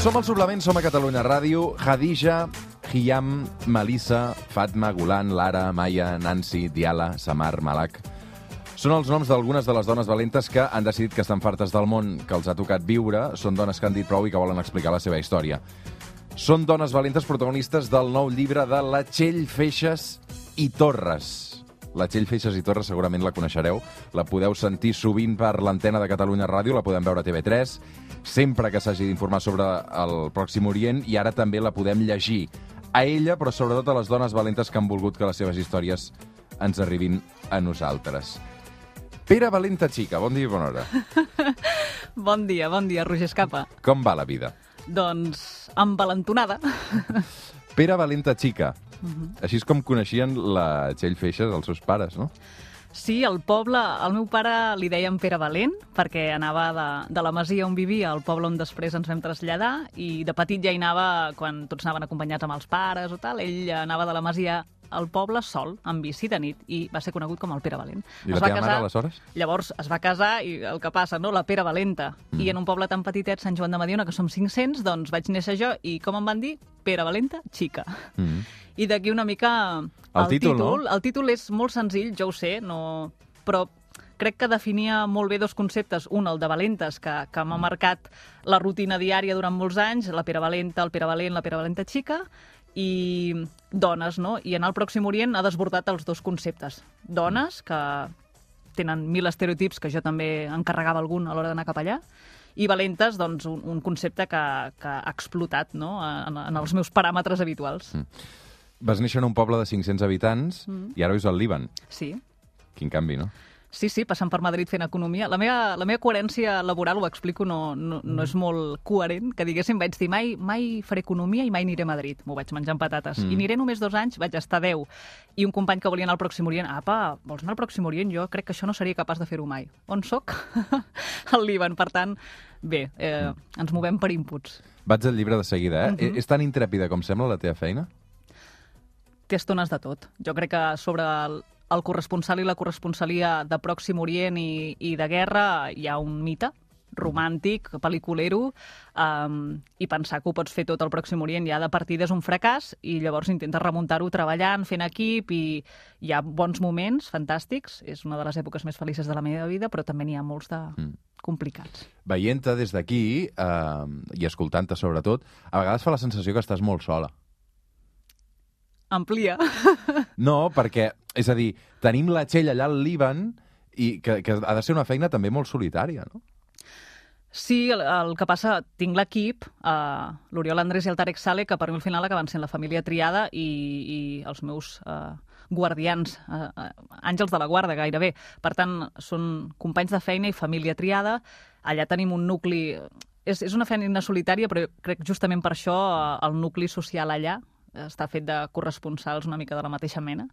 Som al suplement, som a Catalunya Ràdio. Khadija, Hiyam, Melissa, Fatma, Gulan, Lara, Maya, Nancy, Diala, Samar, Malak... Són els noms d'algunes de les dones valentes que han decidit que estan fartes del món que els ha tocat viure, són dones que han dit prou i que volen explicar la seva història. Són dones valentes protagonistes del nou llibre de la Txell Feixes i Torres. La Txell Feixes i Torres segurament la coneixereu. La podeu sentir sovint per l'antena de Catalunya Ràdio, la podem veure a TV3, sempre que s'hagi d'informar sobre el Pròxim Orient, i ara també la podem llegir. A ella, però sobretot a les dones valentes que han volgut que les seves històries ens arribin a nosaltres. Pere Valenta Xica, bon dia i bona hora. Bon dia, bon dia, Roger Escapa. Com va la vida? Doncs envalentonada. Pere Valenta Xica. Així és com coneixien la Txell Feixes els seus pares, no? Sí, al poble, al meu pare li deien Pere Valent, perquè anava de, de la masia on vivia al poble on després ens vam traslladar, i de petit ja hi anava, quan tots anaven acompanyats amb els pares o tal, ell anava de la masia al poble sol, en bici de nit, i va ser conegut com el Pere Valent. I la teva mare, aleshores? Llavors es va casar i el que passa, no? La Pere Valenta. Mm. I en un poble tan petitet, Sant Joan de Mediona, que som 500, doncs vaig néixer jo i com em van dir? Pere Valenta, xica. Mm. I d'aquí una mica... El títol, no? El títol és molt senzill, jo ho sé, no... però crec que definia molt bé dos conceptes. Un, el de valentes, que, que m'ha marcat la rutina diària durant molts anys, la Pere Valenta, el Pere Valent, la Pere Valenta xica, i dones, no? I en el Pròxim Orient ha desbordat els dos conceptes. Dones, que tenen mil estereotips, que jo també encarregava algun a l'hora d'anar cap allà, i valentes, doncs, un, un concepte que, que ha explotat no? en, en els meus paràmetres habituals. Mm. Vas néixer en un poble de 500 habitants mm. i ara vius al Líban. Sí. Quin canvi, no? Sí, sí, passant per Madrid fent economia. La meva, la meva coherència laboral, ho explico, no, no, no és molt coherent, que diguéssim, vaig dir mai, mai faré economia i mai aniré a Madrid. M'ho vaig menjar amb patates. Mm. I aniré només dos anys, vaig estar deu. I un company que volia anar al Pròxim Orient, apa, vols anar al Pròxim Orient? Jo crec que això no seria capaç de fer-ho mai. On sóc? al Líban. Per tant, bé, eh, ens movem per inputs. Vaig al llibre de seguida, eh? Mm Mhm. És tan intrèpida com sembla la teva feina? Té estones de tot. Jo crec que sobre el, el corresponsal i la corresponsalia de Pròxim Orient i, i de guerra hi ha un mite romàntic, pel·liculero, um, i pensar que ho pots fer tot al Pròxim Orient ja de partida és un fracàs, i llavors intentes remuntar-ho treballant, fent equip, i hi ha bons moments fantàstics, és una de les èpoques més felices de la meva vida, però també n'hi ha molts de Mm. complicats. Veient-te des d'aquí, eh, i escoltant-te sobretot, a vegades fa la sensació que estàs molt sola. Amplia. No, perquè, és a dir, tenim la Txell allà al Líban i que, que ha de ser una feina també molt solitària, no? Sí, el, el que passa, tinc l'equip, uh, l'Oriol Andrés i el Tarek Sale, que per mi al final acaben sent la família triada i, i els meus uh, guardians, uh, uh, àngels de la guarda, gairebé. Per tant, són companys de feina i família triada. Allà tenim un nucli... És, és una feina solitària, però crec justament per això uh, el nucli social allà està fet de corresponsals una mica de la mateixa mena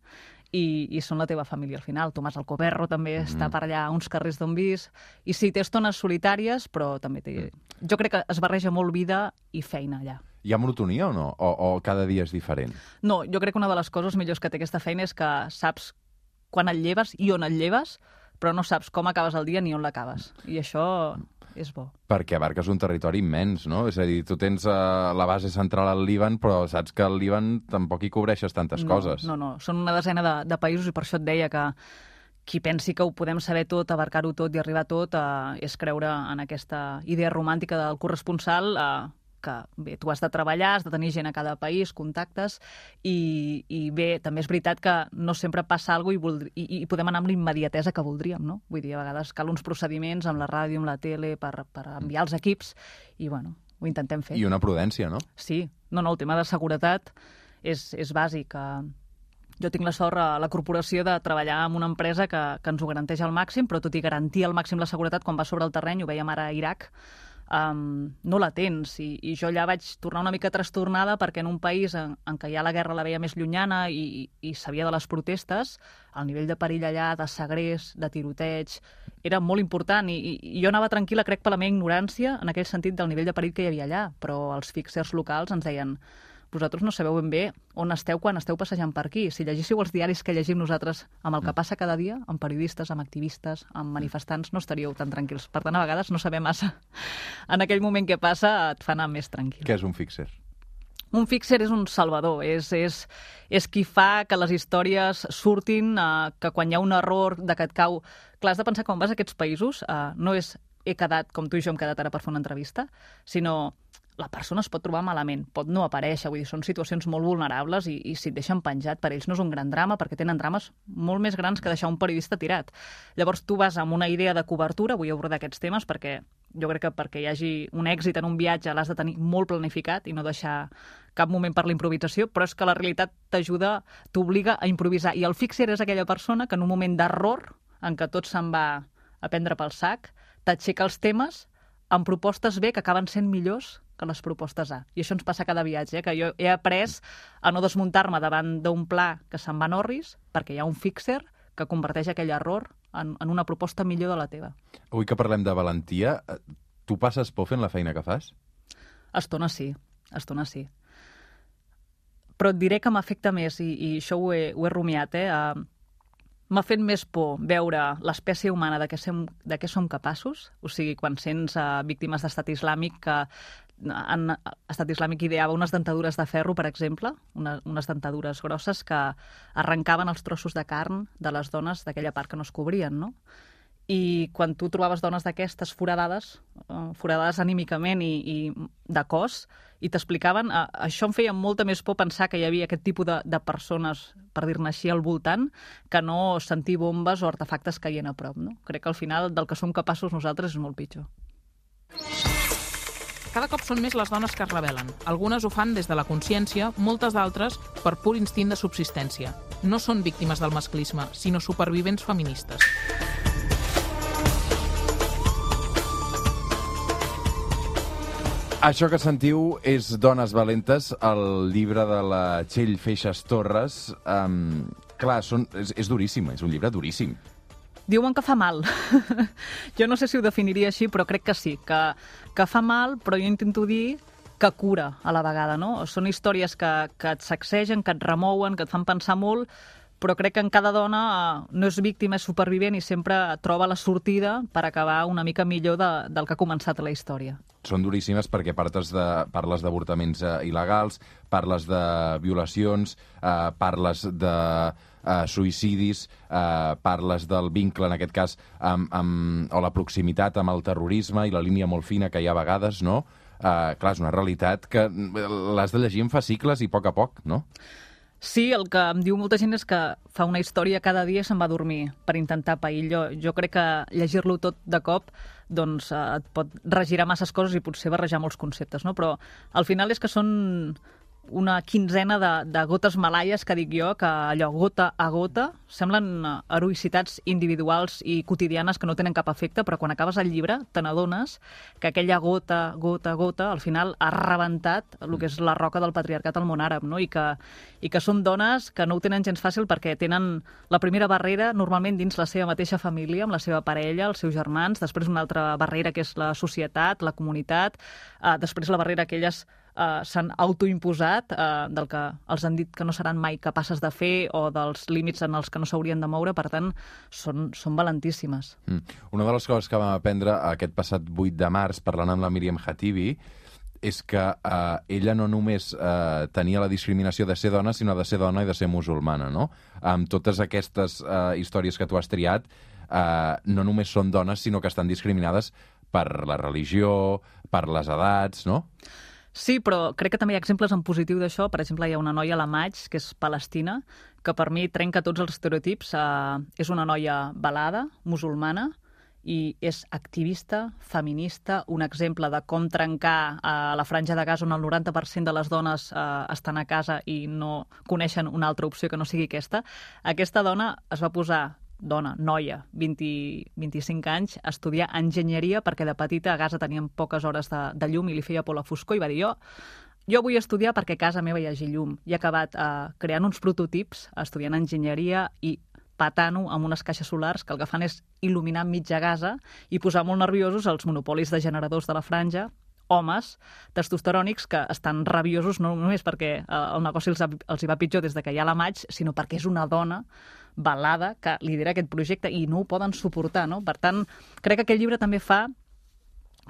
i, i són la teva família al final. Tomàs Alcoberro també mm. està per allà, a uns carrers d'on vis. I sí, té estones solitàries, però també té... Jo crec que es barreja molt vida i feina allà. Hi ha monotonia o no? O, o cada dia és diferent? No, jo crec que una de les coses millors que té aquesta feina és que saps quan et lleves i on et lleves, però no saps com acabes el dia ni on l'acabes. I això és bo. Perquè abarques un territori immens, no? És a dir, tu tens uh, la base central al Líban, però saps que al Líban tampoc hi cobreixes tantes no, coses. No, no, són una desena de, de països i per això et deia que qui pensi que ho podem saber tot, abarcar-ho tot i arribar a tot, eh, és creure en aquesta idea romàntica del corresponsal, eh, que bé, tu has de treballar, has de tenir gent a cada país, contactes, i, i bé, també és veritat que no sempre passa alguna i, voldri, i, i podem anar amb l'immediatesa que voldríem, no? Vull dir, a vegades cal uns procediments amb la ràdio, amb la tele, per, per enviar els equips, i bueno, ho intentem fer. I una prudència, no? Sí, no, no, el tema de seguretat és, és bàsic. Jo tinc la sort a la corporació de treballar amb una empresa que, que ens ho garanteix al màxim, però tot i garantir al màxim la seguretat, quan va sobre el terreny, ho veiem ara a Iraq, um, no la tens. I, I jo allà vaig tornar una mica trastornada perquè en un país en, en què ja la guerra la veia més llunyana i, i, sabia de les protestes, el nivell de perill allà, de segrest, de tiroteig, era molt important. I, i jo anava tranquil·la, crec, per la meva ignorància, en aquell sentit del nivell de perill que hi havia allà. Però els fixers locals ens deien vosaltres no sabeu ben bé on esteu quan esteu passejant per aquí. Si llegíssiu els diaris que llegim nosaltres amb el que mm. passa cada dia, amb periodistes, amb activistes, amb manifestants, no estaríeu tan tranquils. Per tant, a vegades no sabem massa. En aquell moment que passa et fa anar més tranquil. Què és un fixer? Un fixer és un salvador, és, és, és qui fa que les històries surtin, eh, que quan hi ha un error de que et cau... Clar, has de pensar que quan vas a aquests països eh, no és he quedat, com tu i jo hem quedat ara per fer una entrevista, sinó la persona es pot trobar malament, pot no aparèixer, vull dir, són situacions molt vulnerables i, i si et deixen penjat, per ells no és un gran drama, perquè tenen drames molt més grans que deixar un periodista tirat. Llavors tu vas amb una idea de cobertura, vull abordar aquests temes, perquè jo crec que perquè hi hagi un èxit en un viatge l'has de tenir molt planificat i no deixar cap moment per la improvisació, però és que la realitat t'ajuda, t'obliga a improvisar. I el fixer és aquella persona que en un moment d'error, en què tot se'n va a prendre pel sac, t'aixeca els temes amb propostes B que acaben sent millors que les propostes A. I això ens passa cada viatge, eh? que jo he après a no desmuntar-me davant d'un pla que se'n va Norris, perquè hi ha un fixer que converteix aquell error en, en una proposta millor de la teva. Avui que parlem de valentia, eh, tu passes por fent la feina que fas? Estona sí, estona sí. Però et diré que m'afecta més, i, i això ho he, ho he rumiat, eh? Uh, M'ha fet més por veure l'espècie humana de què, som, de què som capaços, o sigui, quan sents uh, víctimes d'estat islàmic que en estat islàmic ideava unes dentadures de ferro, per exemple, una, unes dentadures grosses que arrencaven els trossos de carn de les dones d'aquella part que no es cobrien, no? I quan tu trobaves dones d'aquestes foradades, eh, foradades anímicament i, i de cos, i t'explicaven, eh, això em feia molta més por pensar que hi havia aquest tipus de, de persones, per dir-ne així, al voltant, que no sentir bombes o artefactes caient a prop. No? Crec que al final del que som capaços nosaltres és molt pitjor. Cada cop són més les dones que es rebel·len. Algunes ho fan des de la consciència, moltes d'altres per pur instint de subsistència. No són víctimes del masclisme, sinó supervivents feministes. Això que sentiu és Dones Valentes, el llibre de la Txell Feixes Torres. Um, clar, són, és, és duríssim, és un llibre duríssim. Diuen que fa mal. jo no sé si ho definiria així, però crec que sí, que, que fa mal, però jo intento dir que cura a la vegada, no? Són històries que, que et sacsegen, que et remouen, que et fan pensar molt, però crec que en cada dona eh, no és víctima, és supervivent i sempre troba la sortida per acabar una mica millor de, del que ha començat la història. Són duríssimes perquè parles de, parles d'avortaments eh, il·legals, parles de violacions, eh, parles de eh, suïcidis, eh, parles del vincle, en aquest cas, amb, amb, o la proximitat amb el terrorisme i la línia molt fina que hi ha a vegades, no? Eh, clar, és una realitat que l'has de llegir en fascicles i a poc a poc, no? Sí, el que em diu molta gent és que fa una història cada dia se'n va a dormir per intentar pair. Jo, jo crec que llegir-lo tot de cop doncs, eh, et pot regirar masses coses i potser barrejar molts conceptes, no? però al final és que són una quinzena de, de gotes malaies que dic jo, que allò gota a gota semblen eh, heroïcitats individuals i quotidianes que no tenen cap efecte, però quan acabes el llibre te n'adones que aquella gota, gota, gota, al final ha rebentat el que és la roca del patriarcat al món àrab, no? I que, i que són dones que no ho tenen gens fàcil perquè tenen la primera barrera normalment dins la seva mateixa família, amb la seva parella, els seus germans, després una altra barrera que és la societat, la comunitat, eh, després la barrera que elles eh, s'han autoimposat, eh, del que els han dit que no seran mai capaces de fer o dels límits en els que no s'haurien de moure, per tant, són, són valentíssimes. Mm. Una de les coses que vam aprendre aquest passat 8 de març, parlant amb la Míriam Hatibi, és que eh, ella no només eh, tenia la discriminació de ser dona, sinó de ser dona i de ser musulmana, no? Amb totes aquestes eh, històries que tu has triat, eh, no només són dones, sinó que estan discriminades per la religió, per les edats, no? Sí, però crec que també hi ha exemples en positiu d'això. Per exemple, hi ha una noia a la Maig, que és palestina, que per mi trenca tots els estereotips. Uh, és una noia balada, musulmana, i és activista, feminista, un exemple de com trencar uh, la franja de gas on el 90% de les dones uh, estan a casa i no coneixen una altra opció que no sigui aquesta. Aquesta dona es va posar dona, noia, 20, 25 anys, estudiar enginyeria perquè de petita a casa teníem poques hores de, de llum i li feia por la foscor i va dir jo jo vull estudiar perquè a casa meva hi hagi llum. I he acabat eh, creant uns prototips, estudiant enginyeria i patant-ho amb unes caixes solars que el que fan és il·luminar mitja casa i posar molt nerviosos els monopolis de generadors de la franja homes testosterònics que estan rabiosos no només perquè eh, el negoci els, els hi va pitjor des de que hi ha la maig, sinó perquè és una dona balada que lidera aquest projecte i no ho poden suportar, no? Per tant, crec que aquest llibre també fa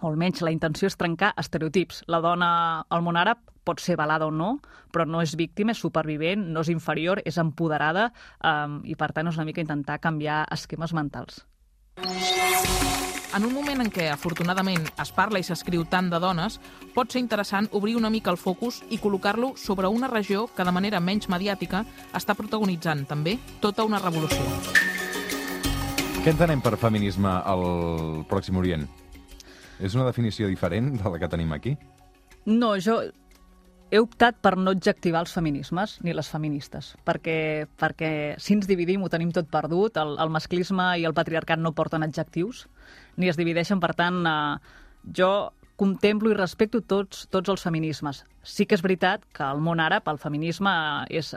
o almenys la intenció és trencar estereotips. La dona al món àrab pot ser balada o no, però no és víctima, és supervivent, no és inferior, és empoderada um, i, per tant, és una mica intentar canviar esquemes mentals. En un moment en què, afortunadament, es parla i s'escriu tant de dones, pot ser interessant obrir una mica el focus i col·locar-lo sobre una regió que, de manera menys mediàtica, està protagonitzant també tota una revolució. Què entenem per feminisme al Pròxim Orient? És una definició diferent de la que tenim aquí? No, jo he optat per no adjectivar els feminismes ni les feministes, perquè, perquè si ens dividim ho tenim tot perdut, el, el masclisme i el patriarcat no porten adjectius, ni es divideixen, per tant, eh, jo contemplo i respecto tots, tots els feminismes. Sí que és veritat que al món àrab el feminisme és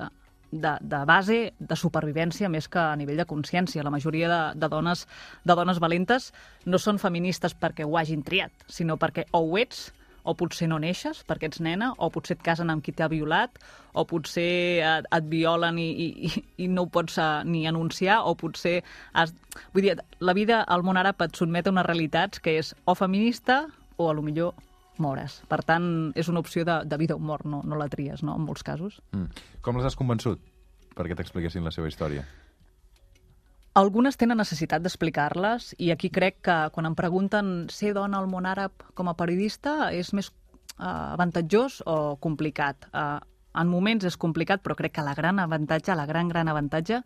de, de base de supervivència més que a nivell de consciència. La majoria de, de, dones, de dones valentes no són feministes perquè ho hagin triat, sinó perquè o ho ets o potser no neixes perquè ets nena, o potser et casen amb qui t'ha violat, o potser et, et violen i, i, i no ho pots uh, ni anunciar, o potser... Has... Vull dir, la vida al món àrab et sotmet a unes realitats que és o feminista o a lo millor mores. Per tant, és una opció de, de vida o mort, no, no la tries, no?, en molts casos. Mm. Com les has convençut perquè t'expliquessin la seva història? Algunes tenen necessitat d'explicar-les i aquí crec que quan em pregunten ser dona al món àrab com a periodista és més uh, avantatjós o complicat. Uh, en moments és complicat, però crec que la gran avantatge, la gran, gran avantatge,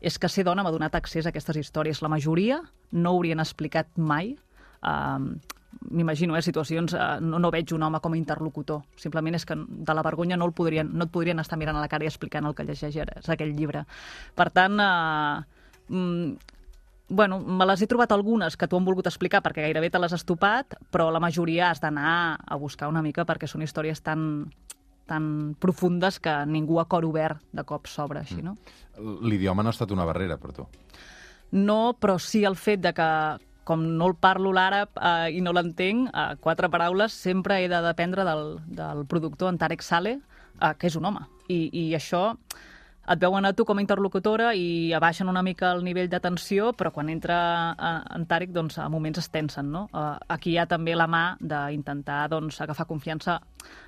és que ser dona m'ha donat accés a aquestes històries. La majoria no haurien explicat mai. Uh, M'imagino, eh, situacions... Uh, no, no veig un home com a interlocutor. Simplement és que de la vergonya no, el podrien, no et podrien estar mirant a la cara i explicant el que llegeixes aquell llibre. Per tant, uh, mm, bueno, me les he trobat algunes que t'ho han volgut explicar perquè gairebé te les has topat, però la majoria has d'anar a buscar una mica perquè són històries tan, tan profundes que ningú a cor obert de cop s'obre així, no? L'idioma no ha estat una barrera per tu? No, però sí el fet de que com no el parlo l'àrab eh, i no l'entenc, eh, quatre paraules, sempre he de dependre del, del productor, en Tarek Saleh, eh, que és un home. I, i això et veuen a tu com a interlocutora i abaixen una mica el nivell d'atenció, però quan entra eh, en Tàric, doncs, a moments es tensen, no? Eh, aquí hi ha també la mà d'intentar doncs, agafar confiança.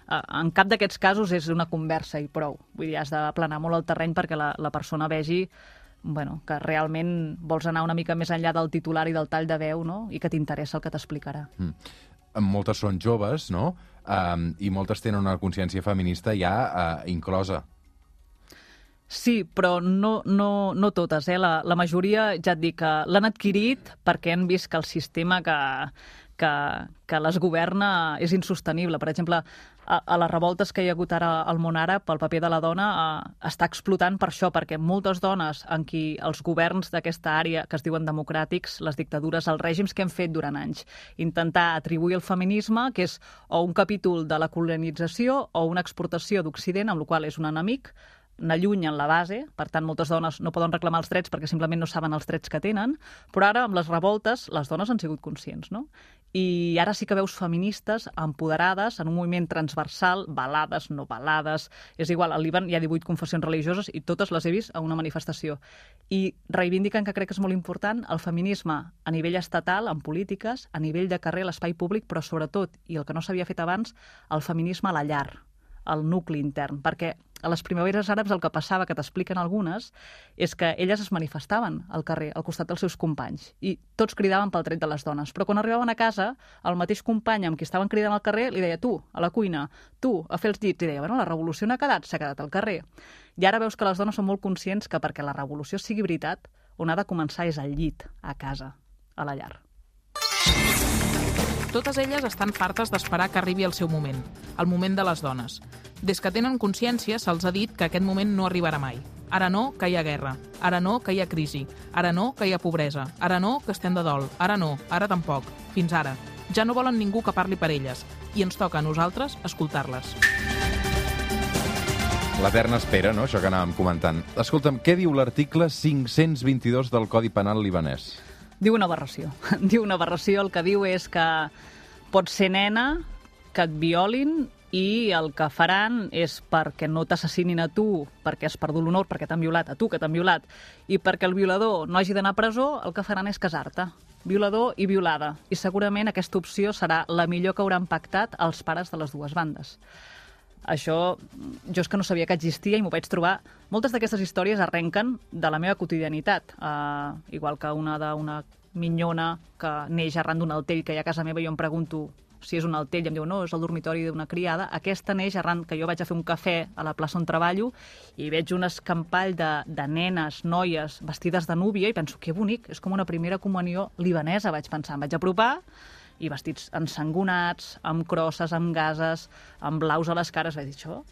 Eh, en cap d'aquests casos és una conversa i prou. Vull dir, has de planar molt el terreny perquè la, la persona vegi bueno, que realment vols anar una mica més enllà del titular i del tall de veu, no? I que t'interessa el que t'explicarà. Mm. Moltes són joves, no? Um, I moltes tenen una consciència feminista ja uh, inclosa Sí, però no, no, no totes. Eh? La, la majoria, ja et dic, que l'han adquirit perquè han vist que el sistema que, que, que les governa és insostenible. Per exemple, a, a les revoltes que hi ha hagut ara al món àrab, el paper de la dona eh, està explotant per això, perquè moltes dones en qui els governs d'aquesta àrea, que es diuen democràtics, les dictadures, els règims que han fet durant anys, intentar atribuir el feminisme, que és o un capítol de la colonització o una exportació d'Occident, amb la qual és un enemic, n'allunyen la base, per tant moltes dones no poden reclamar els drets perquè simplement no saben els drets que tenen, però ara amb les revoltes les dones han sigut conscients, no? I ara sí que veus feministes empoderades en un moviment transversal, balades, no balades, és igual, al Líban hi ha 18 confessions religioses i totes les he vist a una manifestació. I reivindiquen que crec que és molt important el feminisme a nivell estatal, en polítiques, a nivell de carrer, l'espai públic, però sobretot, i el que no s'havia fet abans, el feminisme a la llar, al nucli intern, perquè a les primaveres àrabs el que passava, que t'expliquen algunes, és que elles es manifestaven al carrer, al costat dels seus companys, i tots cridaven pel dret de les dones. Però quan arribaven a casa, el mateix company amb qui estaven cridant al carrer li deia tu, a la cuina, tu, a fer els llits, i deia, bueno, la revolució no ha quedat, s'ha quedat al carrer. I ara veus que les dones són molt conscients que perquè la revolució sigui veritat, on ha de començar és al llit, a casa, a la llar. Totes elles estan fartes d'esperar que arribi el seu moment, el moment de les dones. Des que tenen consciència se'ls ha dit que aquest moment no arribarà mai. Ara no, que hi ha guerra. Ara no, que hi ha crisi. Ara no, que hi ha pobresa. Ara no, que estem de dol. Ara no, ara tampoc. Fins ara. Ja no volen ningú que parli per elles. I ens toca a nosaltres escoltar-les. L'eterna espera, no?, això que anàvem comentant. Escolta'm, què diu l'article 522 del Codi Penal libanès? Diu una aberració. diu una aberració. El que diu és que pot ser nena, que et violin i el que faran és perquè no t'assassinin a tu, perquè has perdut l'honor, perquè t'han violat, a tu que t'han violat, i perquè el violador no hagi d'anar a presó, el que faran és casar-te. Violador i violada. I segurament aquesta opció serà la millor que hauran pactat els pares de les dues bandes. Això, jo és que no sabia que existia i m'ho vaig trobar... Moltes d'aquestes històries arrenquen de la meva quotidianitat, uh, igual que una d'una minyona que neix arran d'un altell que hi ha a casa meva i jo em pregunto si és un altell, em diu, no, és el dormitori d'una criada. Aquesta neix arran que jo vaig a fer un cafè a la plaça on treballo i veig un escampall de, de nenes, noies, vestides de núvia i penso, que bonic, és com una primera comunió libanesa, vaig pensar. Em vaig apropar i vestits ensangonats, amb crosses, amb gases, amb blaus a les cares. Vaig dir, això?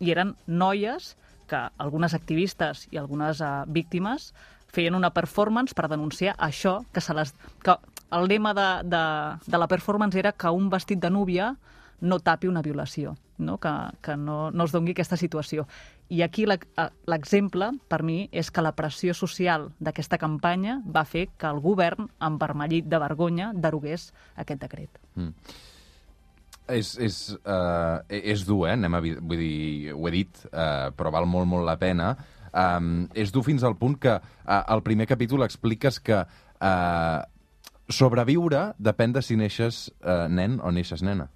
I eren noies que algunes activistes i algunes uh, víctimes feien una performance per denunciar això, que, se les, que el lema de, de, de la performance era que un vestit de núvia no tapi una violació, no? que, que no, no es dongui aquesta situació. I aquí l'exemple, per mi, és que la pressió social d'aquesta campanya va fer que el govern, envermellit de vergonya, derogués aquest decret. Mm. És, és, uh, és dur, eh? Anem a, vull dir, ho he dit, uh, però val molt, molt la pena. Um, és dur fins al punt que uh, al primer capítol expliques que uh, sobreviure depèn de si neixes uh, nen o neixes nena.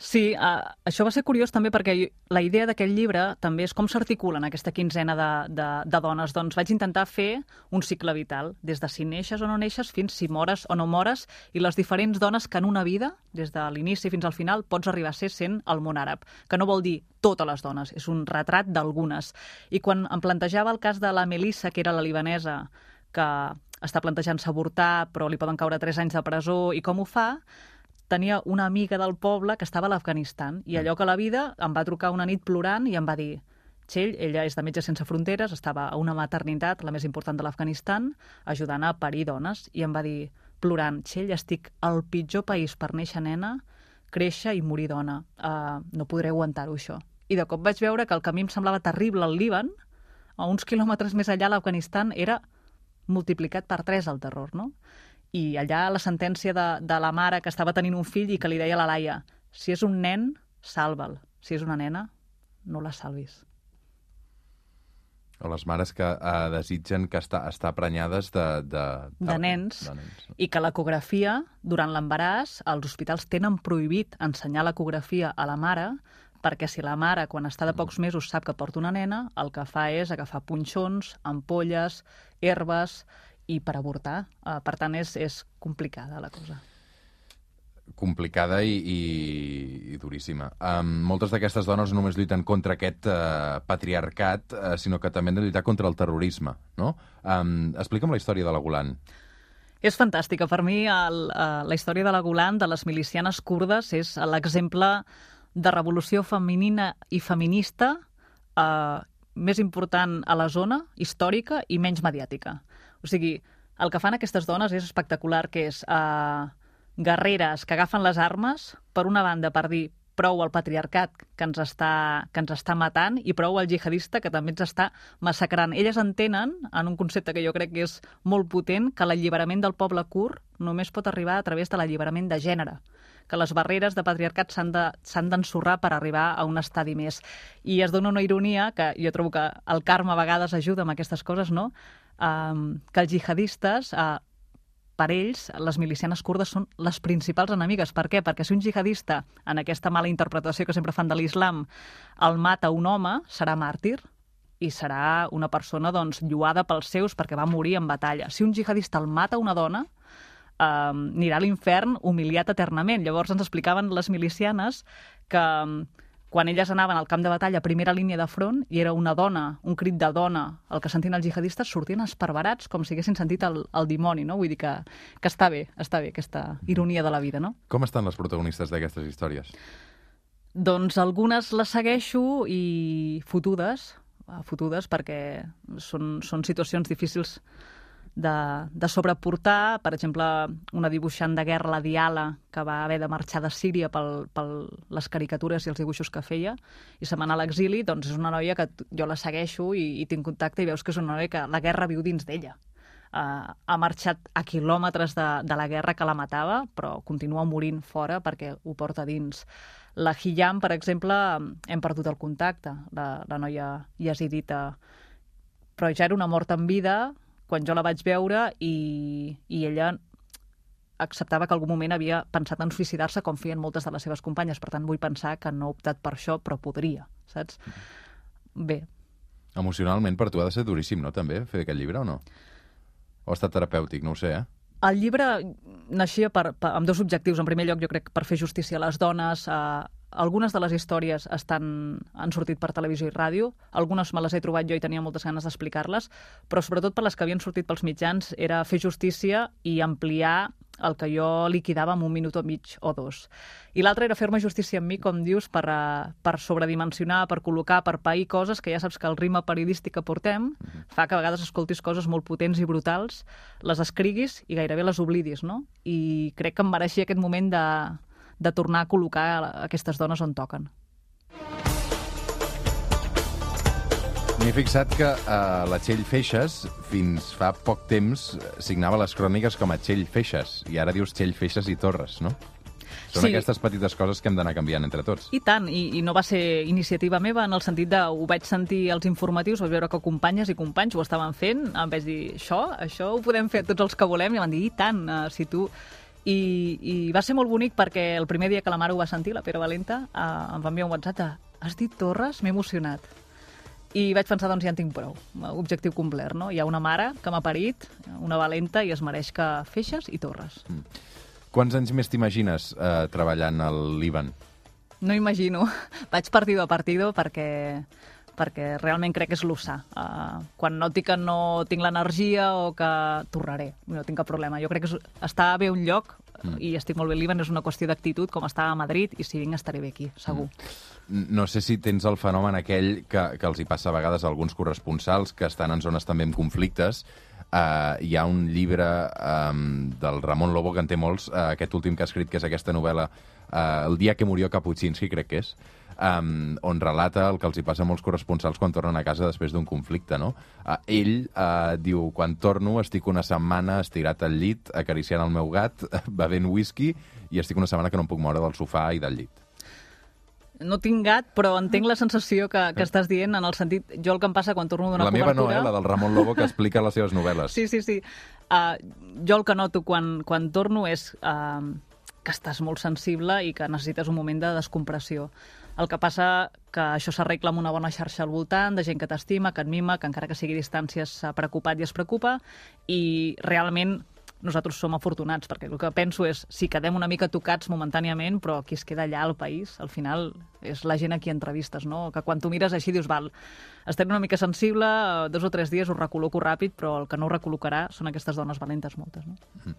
Sí, uh, això va ser curiós també perquè la idea d'aquest llibre també és com s'articulen aquesta quinzena de, de, de dones. Doncs vaig intentar fer un cicle vital, des de si neixes o no neixes fins si mores o no mores, i les diferents dones que en una vida, des de l'inici fins al final, pots arribar a ser sent el món àrab, que no vol dir totes les dones, és un retrat d'algunes. I quan em plantejava el cas de la Melissa, que era la libanesa, que està plantejant-se avortar, però li poden caure 3 anys de presó, i com ho fa, tenia una amiga del poble que estava a l'Afganistan i allò que la vida em va trucar una nit plorant i em va dir Txell, ella és de Metges Sense Fronteres, estava a una maternitat, la més important de l'Afganistan, ajudant a parir dones, i em va dir, plorant, Txell, estic al pitjor país per néixer nena, créixer i morir dona. Uh, no podré aguantar-ho, això. I de cop vaig veure que el camí em semblava terrible al Líban, a uns quilòmetres més allà, l'Afganistan, era multiplicat per tres el terror, no? I allà la sentència de, de la mare que estava tenint un fill i que li deia a la Laia si és un nen, salva'l. Si és una nena, no la salvis. O les mares que uh, desitgen que està, estar prenyades de... De, de, de nens. De nens. I que l'ecografia, durant l'embaràs, els hospitals tenen prohibit ensenyar l'ecografia a la mare perquè si la mare, quan està de pocs mesos, sap que porta una nena, el que fa és agafar punxons, ampolles, herbes, i per avortar. Uh, per tant, és, és complicada la cosa complicada i, i, i duríssima. Um, moltes d'aquestes dones no només lluiten contra aquest uh, patriarcat, uh, sinó que també han de lluitar contra el terrorisme, no? Um, explica'm la història de la Golan. És fantàstica. Per mi, el, uh, la història de la Golan, de les milicianes kurdes, és l'exemple de revolució femenina i feminista uh, més important a la zona històrica i menys mediàtica. O sigui, el que fan aquestes dones és espectacular, que és uh, guerreres que agafen les armes, per una banda, per dir prou al patriarcat que ens, està, que ens està matant i prou al jihadista que també ens està massacrant. Elles entenen, en un concepte que jo crec que és molt potent, que l'alliberament del poble kurd només pot arribar a través de l'alliberament de gènere que les barreres de patriarcat s'han d'ensorrar per arribar a un estadi més. I es dona una ironia, que jo trobo que el karma a vegades ajuda amb aquestes coses, no? Um, que els jihadistes, uh, per ells, les milicianes kurdes són les principals enemigues. Per què? Perquè si un jihadista, en aquesta mala interpretació que sempre fan de l'islam, el mata un home, serà màrtir, i serà una persona doncs, lluada pels seus perquè va morir en batalla. Si un jihadista el mata una dona, eh, anirà a l'infern humiliat eternament. Llavors ens explicaven les milicianes que quan elles anaven al camp de batalla a primera línia de front i era una dona, un crit de dona, el que sentien els jihadistes, sortien esparverats com si haguessin sentit el, el dimoni, no? Vull dir que, que està bé, està bé aquesta ironia de la vida, no? Com estan les protagonistes d'aquestes històries? Doncs algunes les segueixo i fotudes, fotudes perquè són, són situacions difícils de, de sobreportar, per exemple, una dibuixant de guerra, la Diala, que va haver de marxar de Síria per pel les caricatures i els dibuixos que feia, i se m'anà a l'exili, doncs és una noia que jo la segueixo i, i tinc contacte i veus que és una noia que la guerra viu dins d'ella. ha marxat a quilòmetres de, de la guerra que la matava, però continua morint fora perquè ho porta dins. La Hiyam, per exemple, hem perdut el contacte, la, la noia yazidita, però ja era una mort en vida quan jo la vaig veure i, i ella acceptava que algun moment havia pensat en suïcidar-se com feien moltes de les seves companyes. Per tant, vull pensar que no ha optat per això, però podria, saps? Bé. Emocionalment per tu ha de ser duríssim, no, també, fer aquest llibre o no? O ha estat terapèutic, no ho sé, eh? El llibre naixia per, per, amb dos objectius. En primer lloc, jo crec, per fer justícia a les dones. Eh, algunes de les històries estan, han sortit per televisió i ràdio. Algunes me les he trobat jo i tenia moltes ganes d'explicar-les, però sobretot per les que havien sortit pels mitjans era fer justícia i ampliar el que jo liquidava en un minut o mig o dos. I l'altre era fer-me justícia amb mi, com dius, per, uh, per sobredimensionar, per col·locar, per pair coses que ja saps que el ritme periodístic que portem fa que a vegades escoltis coses molt potents i brutals, les escriguis i gairebé les oblidis, no? I crec que em mereixia aquest moment de, de tornar a col·locar aquestes dones on toquen. M'he fixat que uh, la Txell Feixes fins fa poc temps signava les cròniques com a Txell Feixes i ara dius Txell Feixes i Torres, no? Són Sí. aquestes petites coses que hem d'anar canviant entre tots. I tant, i, i no va ser iniciativa meva en el sentit de ho vaig sentir als informatius, vaig veure que companyes i companys ho estaven fent, em vaig dir, això, això ho podem fer tots els que volem, i van dir, i tant, uh, si tu... I, I va ser molt bonic perquè el primer dia que la mare ho va sentir, la Pere Valenta, uh, em va enviar un WhatsApp de, has dit Torres? M'he emocionat. I vaig pensar, doncs ja en tinc prou. Objectiu complert, no? Hi ha una mare que m'ha parit, una valenta, i es mereix que feixes i torres. Quants anys més t'imagines eh, treballant al Líban? No imagino. Vaig partido a partido perquè perquè realment crec que és l'USA. Uh, quan noti que no tinc l'energia o que tornaré, no tinc cap problema. Jo crec que està bé un lloc mm. i estic molt bé al Líban, és una qüestió d'actitud, com està a Madrid, i si vinc estaré bé aquí, segur. Mm. No sé si tens el fenomen aquell que, que els hi passa a vegades a alguns corresponsals que estan en zones també amb conflictes. Uh, hi ha un llibre um, del Ramon Lobo, que en té molts, uh, aquest últim que ha escrit, que és aquesta novel·la uh, El dia que murió Kapuscinski, crec que és, um, on relata el que els hi passa a molts corresponsals quan tornen a casa després d'un conflicte, no? Uh, ell uh, diu, quan torno estic una setmana estirat al llit, acariciant el meu gat, bevent whisky, i estic una setmana que no em puc moure del sofà i del llit. No tinc gat, però entenc la sensació que, que estàs dient en el sentit... Jo el que em passa quan torno d'una La meva no, cobertura... eh? La del Ramon Lobo, que explica les seves novel·les. Sí, sí, sí. Uh, jo el que noto quan, quan torno és uh, que estàs molt sensible i que necessites un moment de descompressió. El que passa que això s'arregla amb una bona xarxa al voltant, de gent que t'estima, que et mima, que encara que sigui a distància s'ha preocupat i es preocupa, i realment nosaltres som afortunats, perquè el que penso és, si quedem una mica tocats momentàniament, però qui es queda allà al país, al final és la gent a qui entrevistes, no? Que quan tu mires així dius, val, estem una mica sensible, eh, dos o tres dies ho recol·loco ràpid, però el que no ho recol·locarà són aquestes dones valentes moltes, no?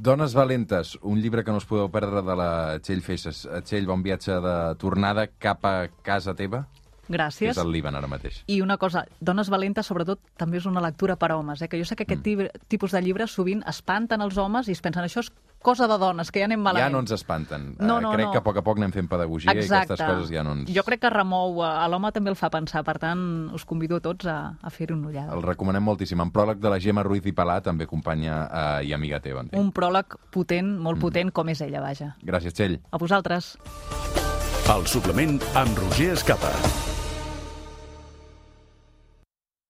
Dones valentes, un llibre que no us podeu perdre de la Txell Feixes. Txell, bon viatge de tornada cap a casa teva, Gràcies. és el Líban ara mateix. I una cosa, Dones valentes, sobretot, també és una lectura per a homes, eh? que jo sé que aquest mm. tipus de llibres sovint espanten els homes i es pensen això és cosa de dones, que ja anem malament. Ja no ens espanten. No, Eh, no, crec no. que a poc a poc anem fent pedagogia i aquestes coses ja no ens... Jo crec que remou, eh, a l'home també el fa pensar, per tant, us convido a tots a, a fer-hi una ullada. El recomanem moltíssim. En pròleg de la Gemma Ruiz i Palà, també companya eh, i amiga teva, entenc. Un pròleg potent, molt potent, com és ella, vaja. Gràcies, Txell. A vosaltres. El suplement amb Roger Escapa.